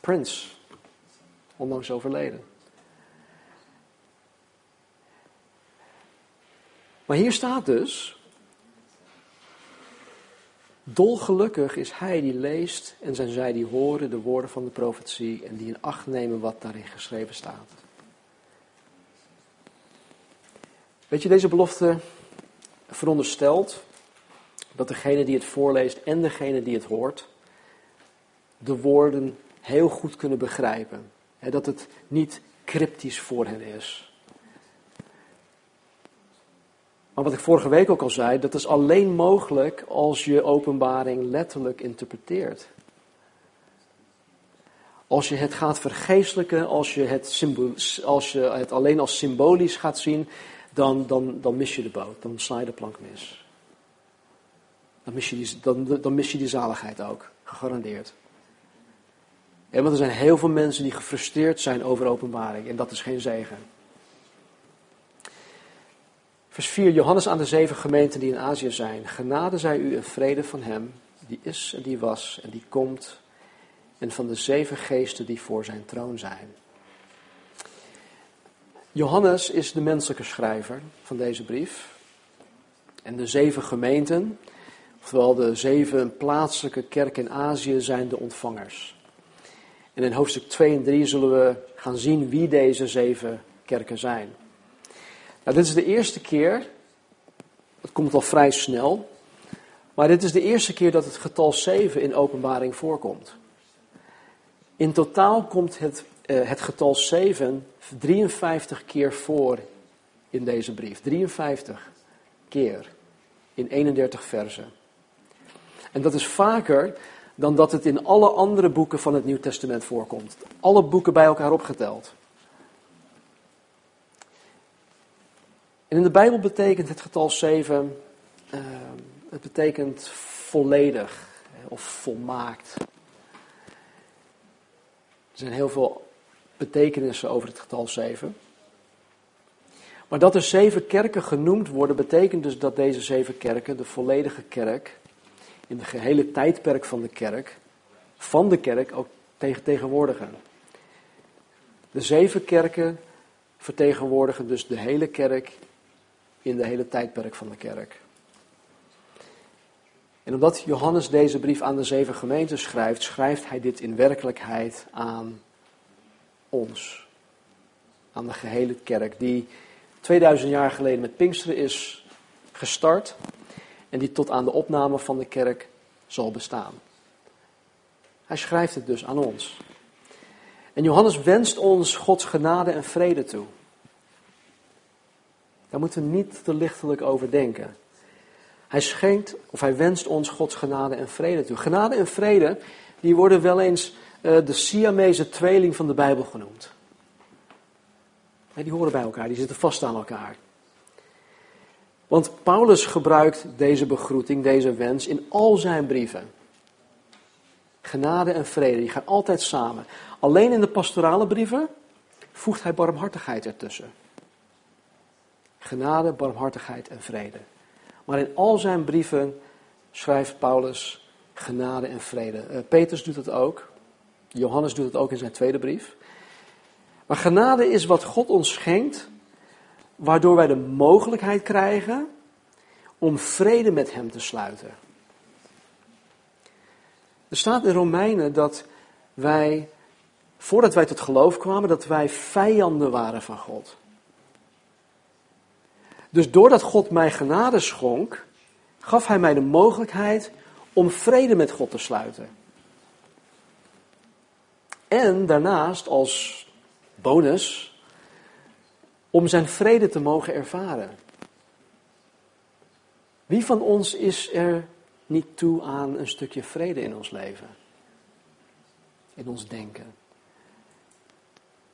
Speaker 1: Prince, onlangs overleden. Maar hier staat dus, dolgelukkig is hij die leest en zijn zij die horen de woorden van de profetie en die in acht nemen wat daarin geschreven staat. Weet je, deze belofte veronderstelt dat degene die het voorleest en degene die het hoort, de woorden heel goed kunnen begrijpen. Dat het niet cryptisch voor hen is. Maar wat ik vorige week ook al zei, dat is alleen mogelijk als je openbaring letterlijk interpreteert. Als je het gaat vergeestelijken, als je het, als je het alleen als symbolisch gaat zien, dan, dan, dan mis je de boot, dan sla je de plank mis. Dan mis je die, dan, dan mis je die zaligheid ook, gegarandeerd. En want er zijn heel veel mensen die gefrustreerd zijn over openbaring en dat is geen zegen. Vers 4, Johannes aan de zeven gemeenten die in Azië zijn. Genade zij u en vrede van hem, die is en die was en die komt, en van de zeven geesten die voor zijn troon zijn. Johannes is de menselijke schrijver van deze brief. En de zeven gemeenten, oftewel de zeven plaatselijke kerken in Azië, zijn de ontvangers. En in hoofdstuk 2 en 3 zullen we gaan zien wie deze zeven kerken zijn. Nou, dit is de eerste keer, het komt al vrij snel, maar dit is de eerste keer dat het getal 7 in openbaring voorkomt. In totaal komt het, het getal 7 53 keer voor in deze brief. 53 keer in 31 versen. En dat is vaker dan dat het in alle andere boeken van het Nieuw Testament voorkomt. Alle boeken bij elkaar opgeteld. En in de Bijbel betekent het getal 7, uh, het betekent volledig of volmaakt. Er zijn heel veel betekenissen over het getal 7. Maar dat er zeven kerken genoemd worden, betekent dus dat deze zeven kerken, de volledige kerk, in het gehele tijdperk van de kerk, van de kerk ook tegenwoordigen. De zeven kerken vertegenwoordigen dus de hele kerk in de hele tijdperk van de kerk. En omdat Johannes deze brief aan de zeven gemeenten schrijft, schrijft hij dit in werkelijkheid aan ons. Aan de gehele kerk, die 2000 jaar geleden met Pinksteren is gestart en die tot aan de opname van de kerk zal bestaan. Hij schrijft het dus aan ons. En Johannes wenst ons Gods genade en vrede toe. Daar moeten we niet te lichtelijk over denken. Hij schenkt, of hij wenst ons Gods genade en vrede toe. Genade en vrede, die worden wel eens de Siamese tweeling van de Bijbel genoemd. die horen bij elkaar, die zitten vast aan elkaar. Want Paulus gebruikt deze begroeting, deze wens in al zijn brieven. Genade en vrede, die gaan altijd samen. Alleen in de pastorale brieven voegt hij barmhartigheid ertussen. Genade, barmhartigheid en vrede. Maar in al zijn brieven schrijft Paulus genade en vrede. Uh, Petrus doet het ook. Johannes doet het ook in zijn tweede brief. Maar genade is wat God ons schenkt, waardoor wij de mogelijkheid krijgen om vrede met Hem te sluiten. Er staat in Romeinen dat wij, voordat wij tot geloof kwamen, dat wij vijanden waren van God. Dus doordat God mij genade schonk, gaf Hij mij de mogelijkheid om vrede met God te sluiten. En daarnaast als bonus om zijn vrede te mogen ervaren. Wie van ons is er niet toe aan een stukje vrede in ons leven? In ons denken.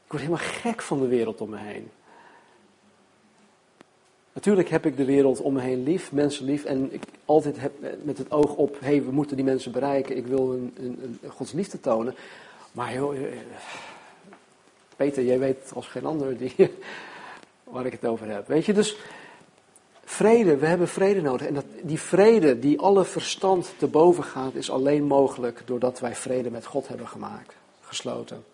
Speaker 1: Ik word helemaal gek van de wereld om me heen. Natuurlijk heb ik de wereld om me heen lief, mensen lief. En ik altijd heb met het oog op, hé, hey, we moeten die mensen bereiken. Ik wil een, een, een Gods liefde tonen. Maar joh, eh, Peter, jij weet als geen ander die, waar ik het over heb. Weet je, dus vrede, we hebben vrede nodig. En dat, die vrede die alle verstand te boven gaat, is alleen mogelijk doordat wij vrede met God hebben gemaakt, gesloten.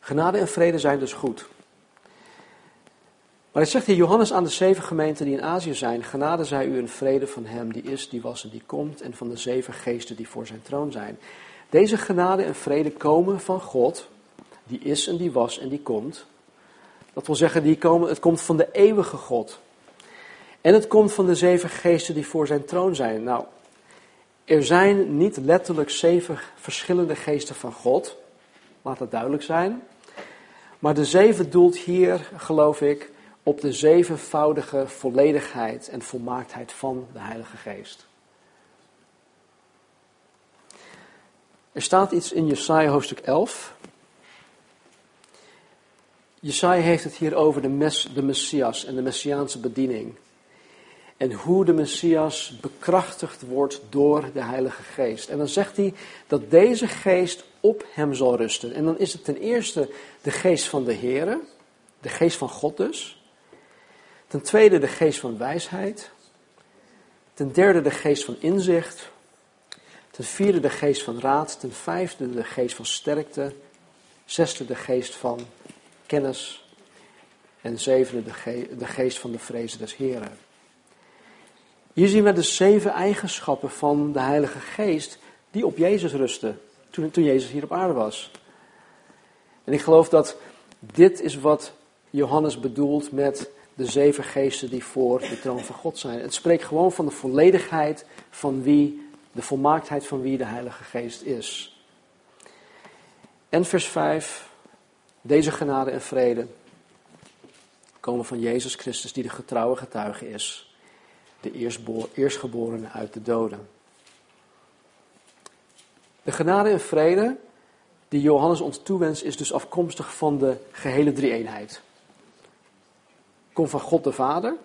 Speaker 1: Genade en vrede zijn dus goed. Maar zegt hier Johannes aan de zeven gemeenten die in Azië zijn: Genade zij u een vrede van hem die is, die was en die komt, en van de zeven geesten die voor zijn troon zijn. Deze genade en vrede komen van God, die is en die was en die komt. Dat wil zeggen, die komen, het komt van de eeuwige God. En het komt van de zeven geesten die voor zijn troon zijn. Nou, er zijn niet letterlijk zeven verschillende geesten van God. Laat dat duidelijk zijn. Maar de zeven doelt hier, geloof ik, op de zevenvoudige volledigheid en volmaaktheid van de Heilige Geest. Er staat iets in Jesaja hoofdstuk 11. Jesaja heeft het hier over de, mes, de Messias en de Messiaanse bediening. En hoe de Messias bekrachtigd wordt door de Heilige Geest. En dan zegt hij dat deze geest op hem zal rusten. En dan is het ten eerste de geest van de Here, de geest van God dus. Ten tweede de geest van wijsheid. Ten derde de geest van inzicht. Ten vierde de geest van raad. Ten vijfde de geest van sterkte. Zesde de geest van kennis. En zevende de, geest van de vrezen des Heren. Hier zien we de zeven eigenschappen van de Heilige Geest die op Jezus rusten toen, toen Jezus hier op aarde was. En ik geloof dat dit is wat Johannes bedoelt met de zeven geesten die voor de troon van God zijn. Het spreekt gewoon van de volledigheid van wie, de volmaaktheid van wie de Heilige Geest is. En vers 5, deze genade en vrede komen van Jezus Christus die de getrouwe getuige is, de eerstgeborene uit de doden. De genade en vrede die Johannes ons toewenst is dus afkomstig van de gehele drie-eenheid. Komt van God de Vader,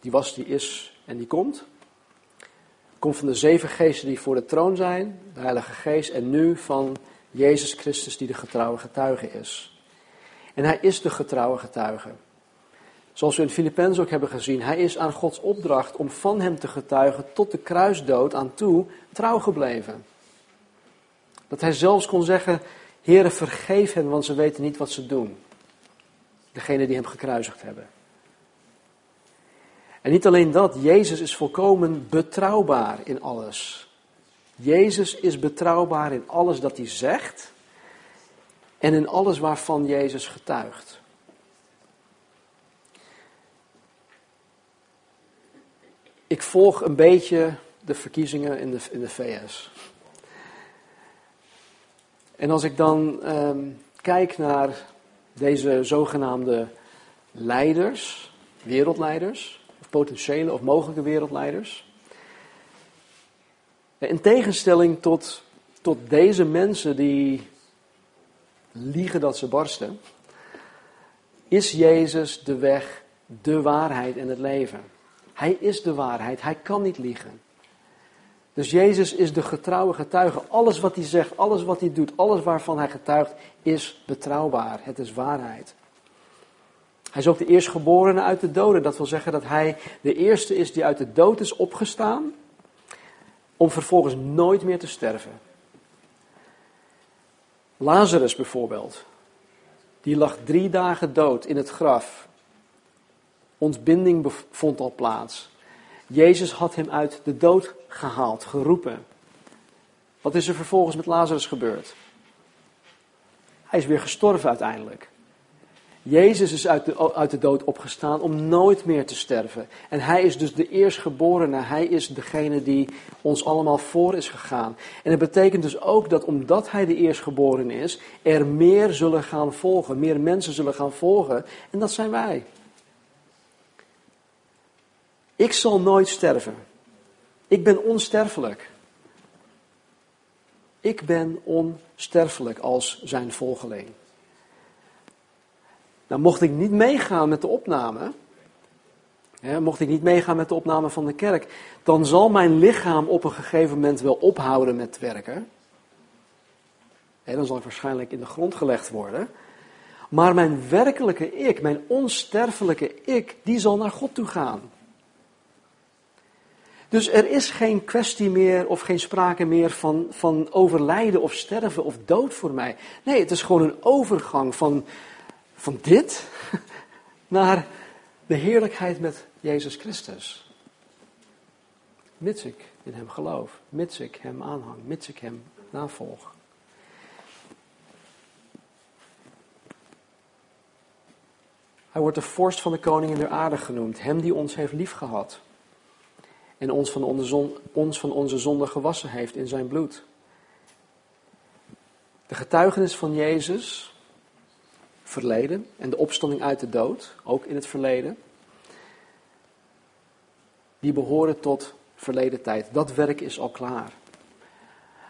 Speaker 1: die was, die is en die komt. Komt van de zeven geesten die voor de troon zijn, de Heilige Geest, en nu van Jezus Christus die de getrouwe getuige is. En hij is de getrouwe getuige. Zoals we in Filippenzen ook hebben gezien, hij is aan Gods opdracht om van hem te getuigen tot de kruisdood aan toe trouw gebleven. Dat hij zelfs kon zeggen, Heere vergeef hen, want ze weten niet wat ze doen. Degene die hem gekruisigd hebben. En niet alleen dat, Jezus is volkomen betrouwbaar in alles. Jezus is betrouwbaar in alles dat hij zegt en in alles waarvan Jezus getuigt. Ik volg een beetje de verkiezingen in de, in de VS. En als ik dan ehm, kijk naar deze zogenaamde leiders, wereldleiders, of potentiële of mogelijke wereldleiders. In tegenstelling tot, tot deze mensen die liegen dat ze barsten, is Jezus de weg, de waarheid en het leven. Hij is de waarheid, hij kan niet liegen. Dus Jezus is de getrouwe getuige. Alles wat hij zegt, alles wat hij doet, alles waarvan hij getuigt, is betrouwbaar. Het is waarheid. Hij is ook de eerstgeborene uit de doden. Dat wil zeggen dat hij de eerste is die uit de dood is opgestaan, om vervolgens nooit meer te sterven. Lazarus bijvoorbeeld, die lag drie dagen dood in het graf. Ontbinding vond al plaats. Jezus had hem uit de dood gehaald, geroepen. Wat is er vervolgens met Lazarus gebeurd? Hij is weer gestorven uiteindelijk. Jezus is uit de, uit de dood opgestaan om nooit meer te sterven. En hij is dus de eerstgeborene. Hij is degene die ons allemaal voor is gegaan. En het betekent dus ook dat omdat hij de eerstgeborene is, er meer zullen gaan volgen. Meer mensen zullen gaan volgen. En dat zijn wij. Ik zal nooit sterven. Ik ben onsterfelijk. Ik ben onsterfelijk als zijn volgeling. Nou, mocht ik niet meegaan met de opname, hè, mocht ik niet meegaan met de opname van de kerk, dan zal mijn lichaam op een gegeven moment wel ophouden met werken. Dan zal ik waarschijnlijk in de grond gelegd worden. Maar mijn werkelijke ik, mijn onsterfelijke ik, die zal naar God toe gaan. Dus er is geen kwestie meer of geen sprake meer van, van overlijden of sterven of dood voor mij. Nee, het is gewoon een overgang van, van dit naar de heerlijkheid met Jezus Christus. Mits ik in Hem geloof, mits ik Hem aanhang, mits ik Hem navolg. Hij wordt de vorst van de koningen der aarde genoemd, Hem die ons heeft liefgehad en ons van, onze ons van onze zonde gewassen heeft in zijn bloed. De getuigenis van Jezus, verleden, en de opstanding uit de dood, ook in het verleden, die behoren tot verleden tijd. Dat werk is al klaar.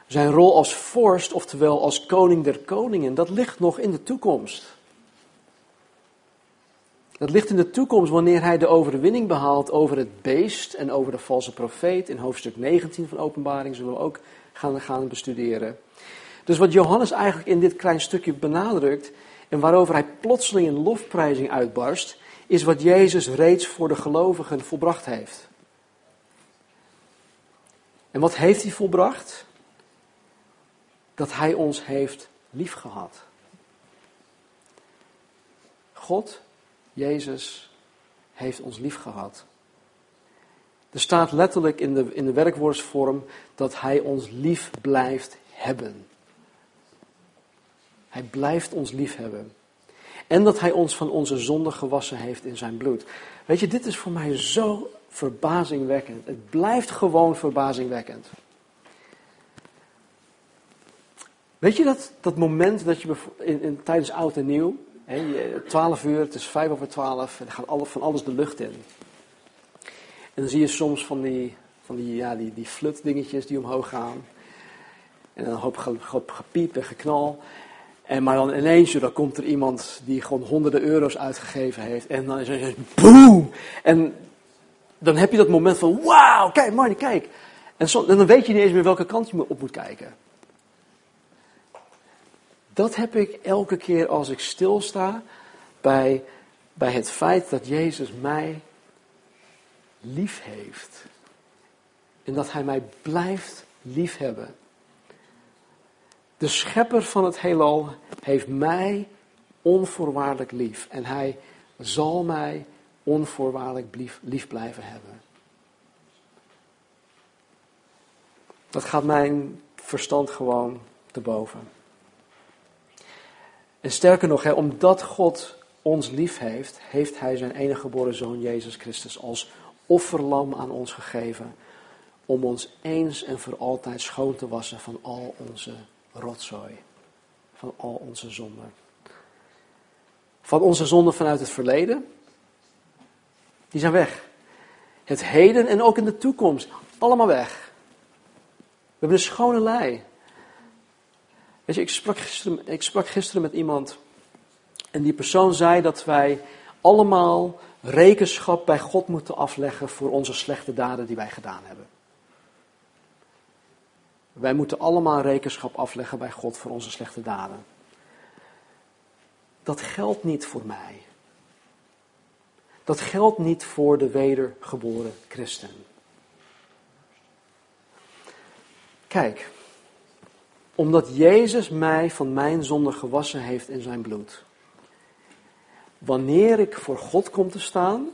Speaker 1: Zijn rol als vorst, oftewel als koning der koningen, dat ligt nog in de toekomst. Dat ligt in de toekomst wanneer hij de overwinning behaalt over het beest en over de valse profeet. In hoofdstuk 19 van Openbaring zullen we ook gaan, gaan bestuderen. Dus wat Johannes eigenlijk in dit klein stukje benadrukt en waarover hij plotseling een lofprijzing uitbarst, is wat Jezus reeds voor de gelovigen volbracht heeft. En wat heeft hij volbracht? Dat hij ons heeft liefgehad. God Jezus heeft ons lief gehad. Er staat letterlijk in de, in de werkwoordsvorm dat Hij ons lief blijft hebben. Hij blijft ons lief hebben. En dat Hij ons van onze zonde gewassen heeft in zijn bloed. Weet je, dit is voor mij zo verbazingwekkend. Het blijft gewoon verbazingwekkend. Weet je dat, dat moment dat je in, in, tijdens oud en nieuw, 12 uur, het is 5 over 12, en er gaat van alles de lucht in. En dan zie je soms van die, van die, ja, die, die flutdingetjes die omhoog gaan. En dan een hoop, hoop gepiep en geknal. En maar dan ineens, dan komt er iemand die gewoon honderden euro's uitgegeven heeft. En dan is er boom! En dan heb je dat moment van, wauw, kijk Marnie, kijk. En, en dan weet je niet eens meer welke kant je op moet kijken. Dat heb ik elke keer als ik stilsta bij bij het feit dat Jezus mij lief heeft. En dat Hij mij blijft liefhebben. De schepper van het heelal heeft mij onvoorwaardelijk lief. En Hij zal mij onvoorwaardelijk lief, lief blijven hebben. Dat gaat mijn verstand gewoon te boven. En sterker nog, omdat God ons lief heeft, heeft Hij zijn enige geboren zoon Jezus Christus als offerlam aan ons gegeven. Om ons eens en voor altijd schoon te wassen van al onze rotzooi. Van al onze zonden. Van onze zonden vanuit het verleden. Die zijn weg. Het heden en ook in de toekomst. Allemaal weg. We hebben een schone lei. Weet je, ik sprak, gisteren, ik sprak gisteren met iemand. En die persoon zei dat wij allemaal rekenschap bij God moeten afleggen voor onze slechte daden die wij gedaan hebben. Wij moeten allemaal rekenschap afleggen bij God voor onze slechte daden. Dat geldt niet voor mij. Dat geldt niet voor de wedergeboren christen. Kijk, omdat Jezus mij van mijn zonde gewassen heeft in zijn bloed. Wanneer ik voor God kom te staan,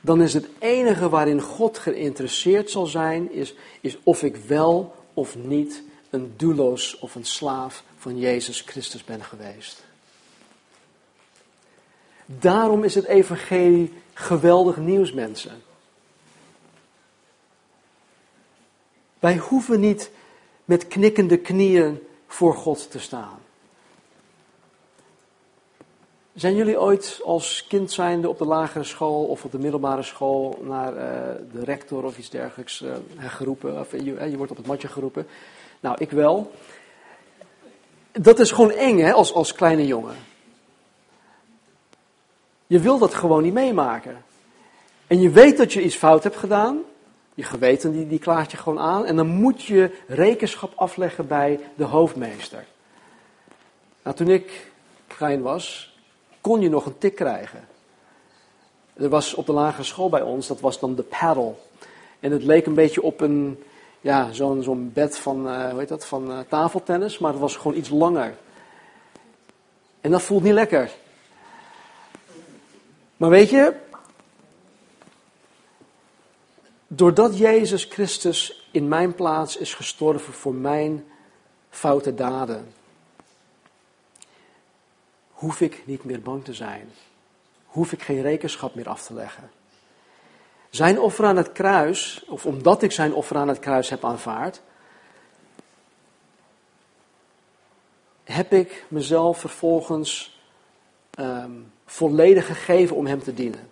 Speaker 1: dan is het enige waarin God geïnteresseerd zal zijn, is, is of ik wel of niet een doulos of een slaaf van Jezus Christus ben geweest. Daarom is het evangelie geweldig nieuws, mensen. Wij hoeven niet met knikkende knieën voor God te staan. Zijn jullie ooit als kind zijnde op de lagere school of op de middelbare school naar uh, de rector of iets dergelijks uh, geroepen? Of je, je, wordt op het matje geroepen. Nou, ik wel. Dat is gewoon eng, hè, als, als kleine jongen. Je wil dat gewoon niet meemaken. En je weet dat je iets fout hebt gedaan. Je geweten die, die klaart je gewoon aan. En dan moet je rekenschap afleggen bij de hoofdmeester. Nou, toen ik klein was, kon je nog een tik krijgen. Er was op de lagere school bij ons, dat was dan de paddle. En het leek een beetje op een, ja, zo'n zo'n bed van, uh, hoe heet dat, van uh, tafeltennis, maar het was gewoon iets langer. En dat voelt niet lekker. Maar weet je, doordat Jezus Christus in mijn plaats is gestorven voor mijn foute daden, hoef ik niet meer bang te zijn. Hoef ik geen rekenschap meer af te leggen. Zijn offer aan het kruis, of omdat ik zijn offer aan het kruis heb aanvaard, heb ik mezelf vervolgens um, volledig gegeven om Hem te dienen.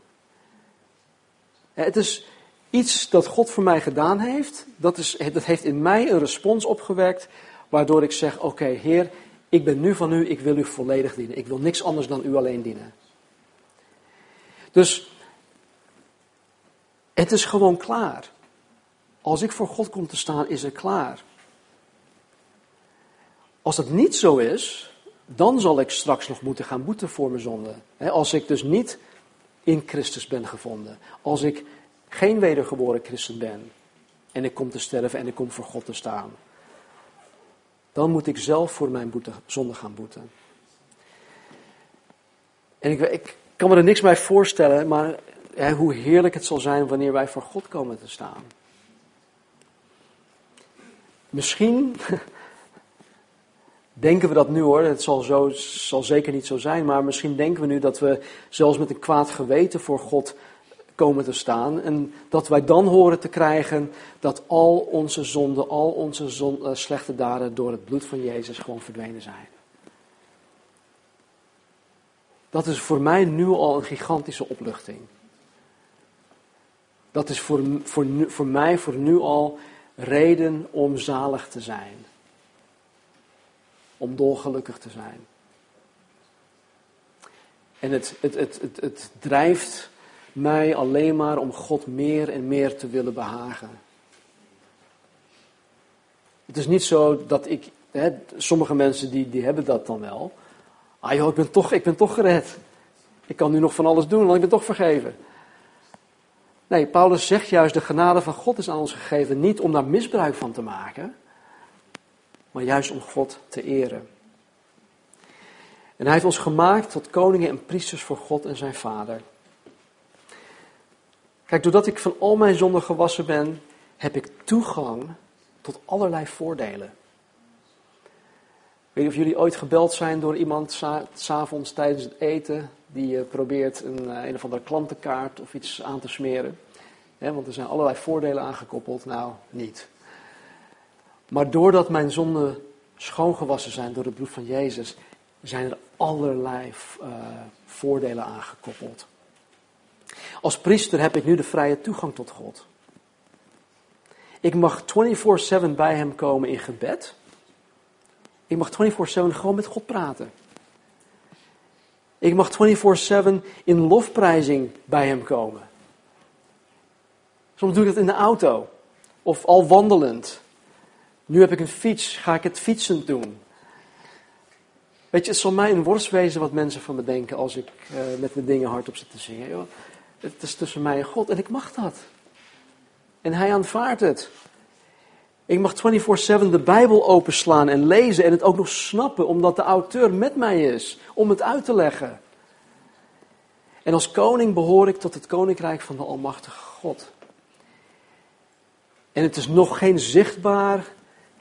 Speaker 1: Het is iets dat God voor mij gedaan heeft. Dat, is, dat heeft in mij een respons opgewerkt, waardoor ik zeg: Oké, Heer, ik ben nu van U, ik wil U volledig dienen. Ik wil niks anders dan U alleen dienen. Dus het is gewoon klaar. Als ik voor God kom te staan, is het klaar. Als het niet zo is, dan zal ik straks nog moeten gaan boeten voor mijn zonde. Als ik dus niet in Christus ben gevonden. Als ik geen wedergeboren christen ben. En ik kom te sterven en ik kom voor God te staan. Dan moet ik zelf voor mijn boete, zonde gaan boeten. En ik, ik kan me er niks bij voorstellen, maar hoe heerlijk het zal zijn wanneer wij voor God komen te staan. Misschien denken we dat nu hoor, het zal, zo, zal zeker niet zo zijn, maar misschien denken we nu dat we zelfs met een kwaad geweten voor God komen te staan. En dat wij dan horen te krijgen dat al onze zonden, al onze uh, slechte daden door het bloed van Jezus gewoon verdwenen zijn. Dat is voor mij nu al een gigantische opluchting. Dat is voor, voor, voor mij voor nu al reden om zalig te zijn om dolgelukkig te zijn. En het, het, het, het, het drijft mij alleen maar om God meer en meer te willen behagen. Het is niet zo dat ik, hè, sommige mensen die, die hebben dat dan wel. Ah joh, ik ben toch, ik ben toch gered. Ik kan nu nog van alles doen, want ik ben toch vergeven. Nee, Paulus zegt juist, de genade van God is aan ons gegeven niet om daar misbruik van te maken, maar juist om God te eren. En hij heeft ons gemaakt tot koningen en priesters voor God en zijn Vader. Kijk, doordat ik van al mijn zonden gewassen ben, heb ik toegang tot allerlei voordelen. Ik weet niet of jullie ooit gebeld zijn door iemand s'avonds tijdens het eten die uh, probeert een, uh, een of andere klantenkaart of iets aan te smeren. want er zijn allerlei voordelen aangekoppeld. Nou, niet. Maar doordat mijn zonden schoongewassen zijn door het bloed van Jezus, zijn er allerlei uh, voordelen aangekoppeld. Als priester heb ik nu de vrije toegang tot God. Ik mag 24/7 bij Hem komen in gebed. Ik mag 24/7 gewoon met God praten. Ik mag 24/7 in lofprijzing bij Hem komen. Soms doe ik dat in de auto of al wandelend. Nu heb ik een fiets, ga ik het fietsend doen. Weet je, het zal mij een worst wezen wat mensen van me denken als ik uh, met mijn dingen hardop zit te zingen. Het is tussen mij en God en ik mag dat. En hij aanvaardt het. Ik mag 24/7 de Bijbel openslaan en lezen en het ook nog snappen, omdat de auteur met mij is om het uit te leggen. En als koning behoor ik tot het koninkrijk van de Almachtige God. En het is nog geen zichtbaar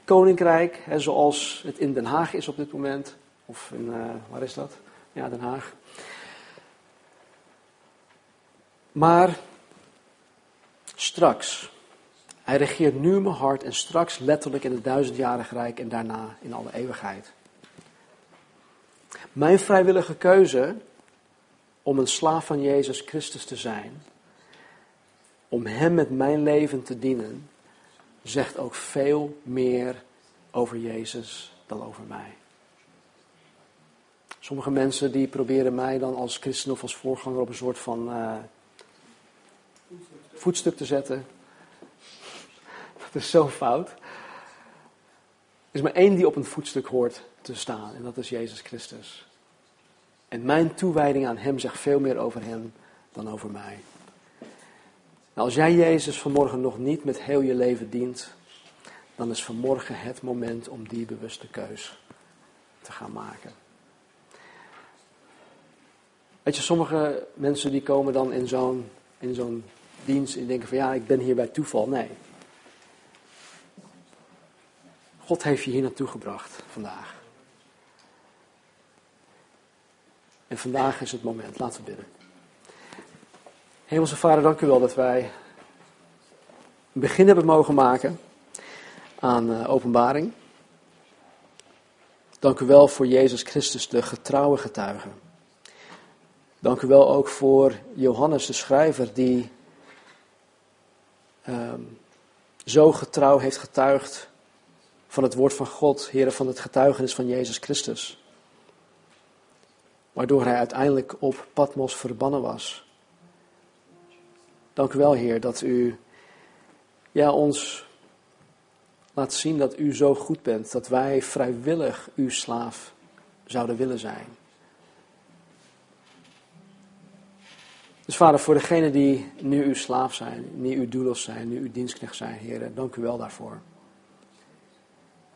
Speaker 1: koninkrijk, hè, zoals het in Den Haag is op dit moment. Of in, uh, waar is dat? Ja, Den Haag. Maar straks, hij regeert nu mijn hart en straks letterlijk in het duizendjarig rijk en daarna in alle eeuwigheid. Mijn vrijwillige keuze om een slaaf van Jezus Christus te zijn, om Hem met mijn leven te dienen, zegt ook veel meer over Jezus dan over mij. Sommige mensen die proberen mij dan als christen of als voorganger op een soort van uh, voetstuk te zetten. Dat is zo fout. Er is maar één die op een voetstuk hoort te staan en dat is Jezus Christus. En mijn toewijding aan Hem zegt veel meer over Hem dan over mij. Nou, als jij Jezus vanmorgen nog niet met heel je leven dient, dan is vanmorgen het moment om die bewuste keus te gaan maken. Weet je, sommige mensen die komen dan in zo'n, in zo'n dienst en denken van ja, ik ben hier bij toeval. Nee. God heeft je hier naartoe gebracht vandaag. En vandaag is het moment. Laten we bidden. Hemelse Vader, dank u wel dat wij een begin hebben mogen maken aan uh, openbaring. Dank u wel voor Jezus Christus, de getrouwe getuige. Dank u wel ook voor Johannes, de schrijver, die um, zo getrouw heeft getuigd van het woord van God, heren, van het getuigenis van Jezus Christus. Waardoor hij uiteindelijk op Patmos verbannen was. Dank u wel, Heer, dat u ja, ons laat zien dat u zo goed bent, dat wij vrijwillig uw slaaf zouden willen zijn. Dus vader, voor degenen die nu uw slaaf zijn, nu uw doelos zijn, nu uw dienstknecht zijn, heren, dank u wel daarvoor.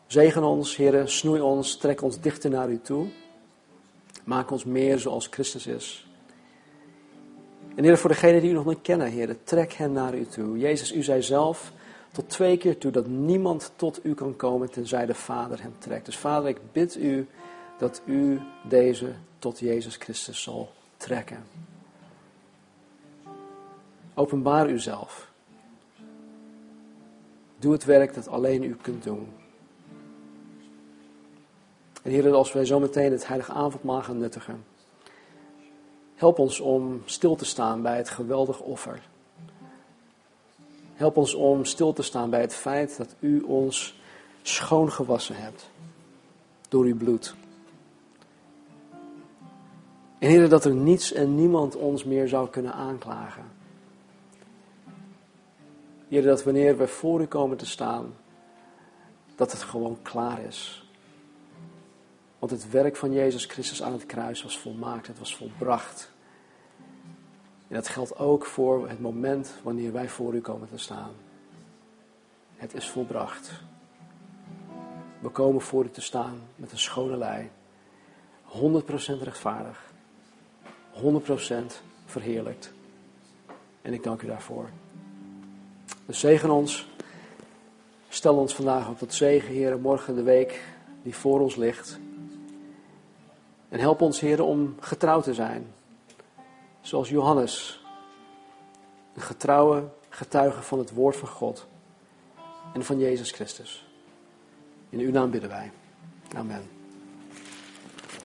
Speaker 1: Zegen ons, heren, snoei ons, trek ons dichter naar u toe. Maak ons meer zoals Christus is. En heren, voor degenen die u nog niet kennen, heren, trek hen naar u toe. Jezus, u zei zelf tot twee keer toe dat niemand tot u kan komen tenzij de Vader hem trekt. Dus vader, ik bid u dat u deze tot Jezus Christus zal trekken. Openbaar uzelf. Doe het werk dat alleen u kunt doen. En Heer, als wij zometeen het heilige avondmaal gaan nuttigen, help ons om stil te staan bij het geweldige offer. Help ons om stil te staan bij het feit dat u ons schoongewassen hebt door uw bloed. En Heer, dat er niets en niemand ons meer zou kunnen aanklagen. Heer, dat wanneer we voor u komen te staan, dat het gewoon klaar is. Want het werk van Jezus Christus aan het kruis was volmaakt, het was volbracht. En dat geldt ook voor het moment wanneer wij voor u komen te staan. Het is volbracht. We komen voor u te staan met een schone lei. 100% rechtvaardig. 100% verheerlijkt. En ik dank u daarvoor. Dus zegen ons. Stel ons vandaag op tot zegen, Heer, morgen de week die voor ons ligt. En help ons, Heer, om getrouw te zijn. Zoals Johannes, een getrouwe getuige van het woord van God en van Jezus Christus. In uw naam bidden wij. Amen.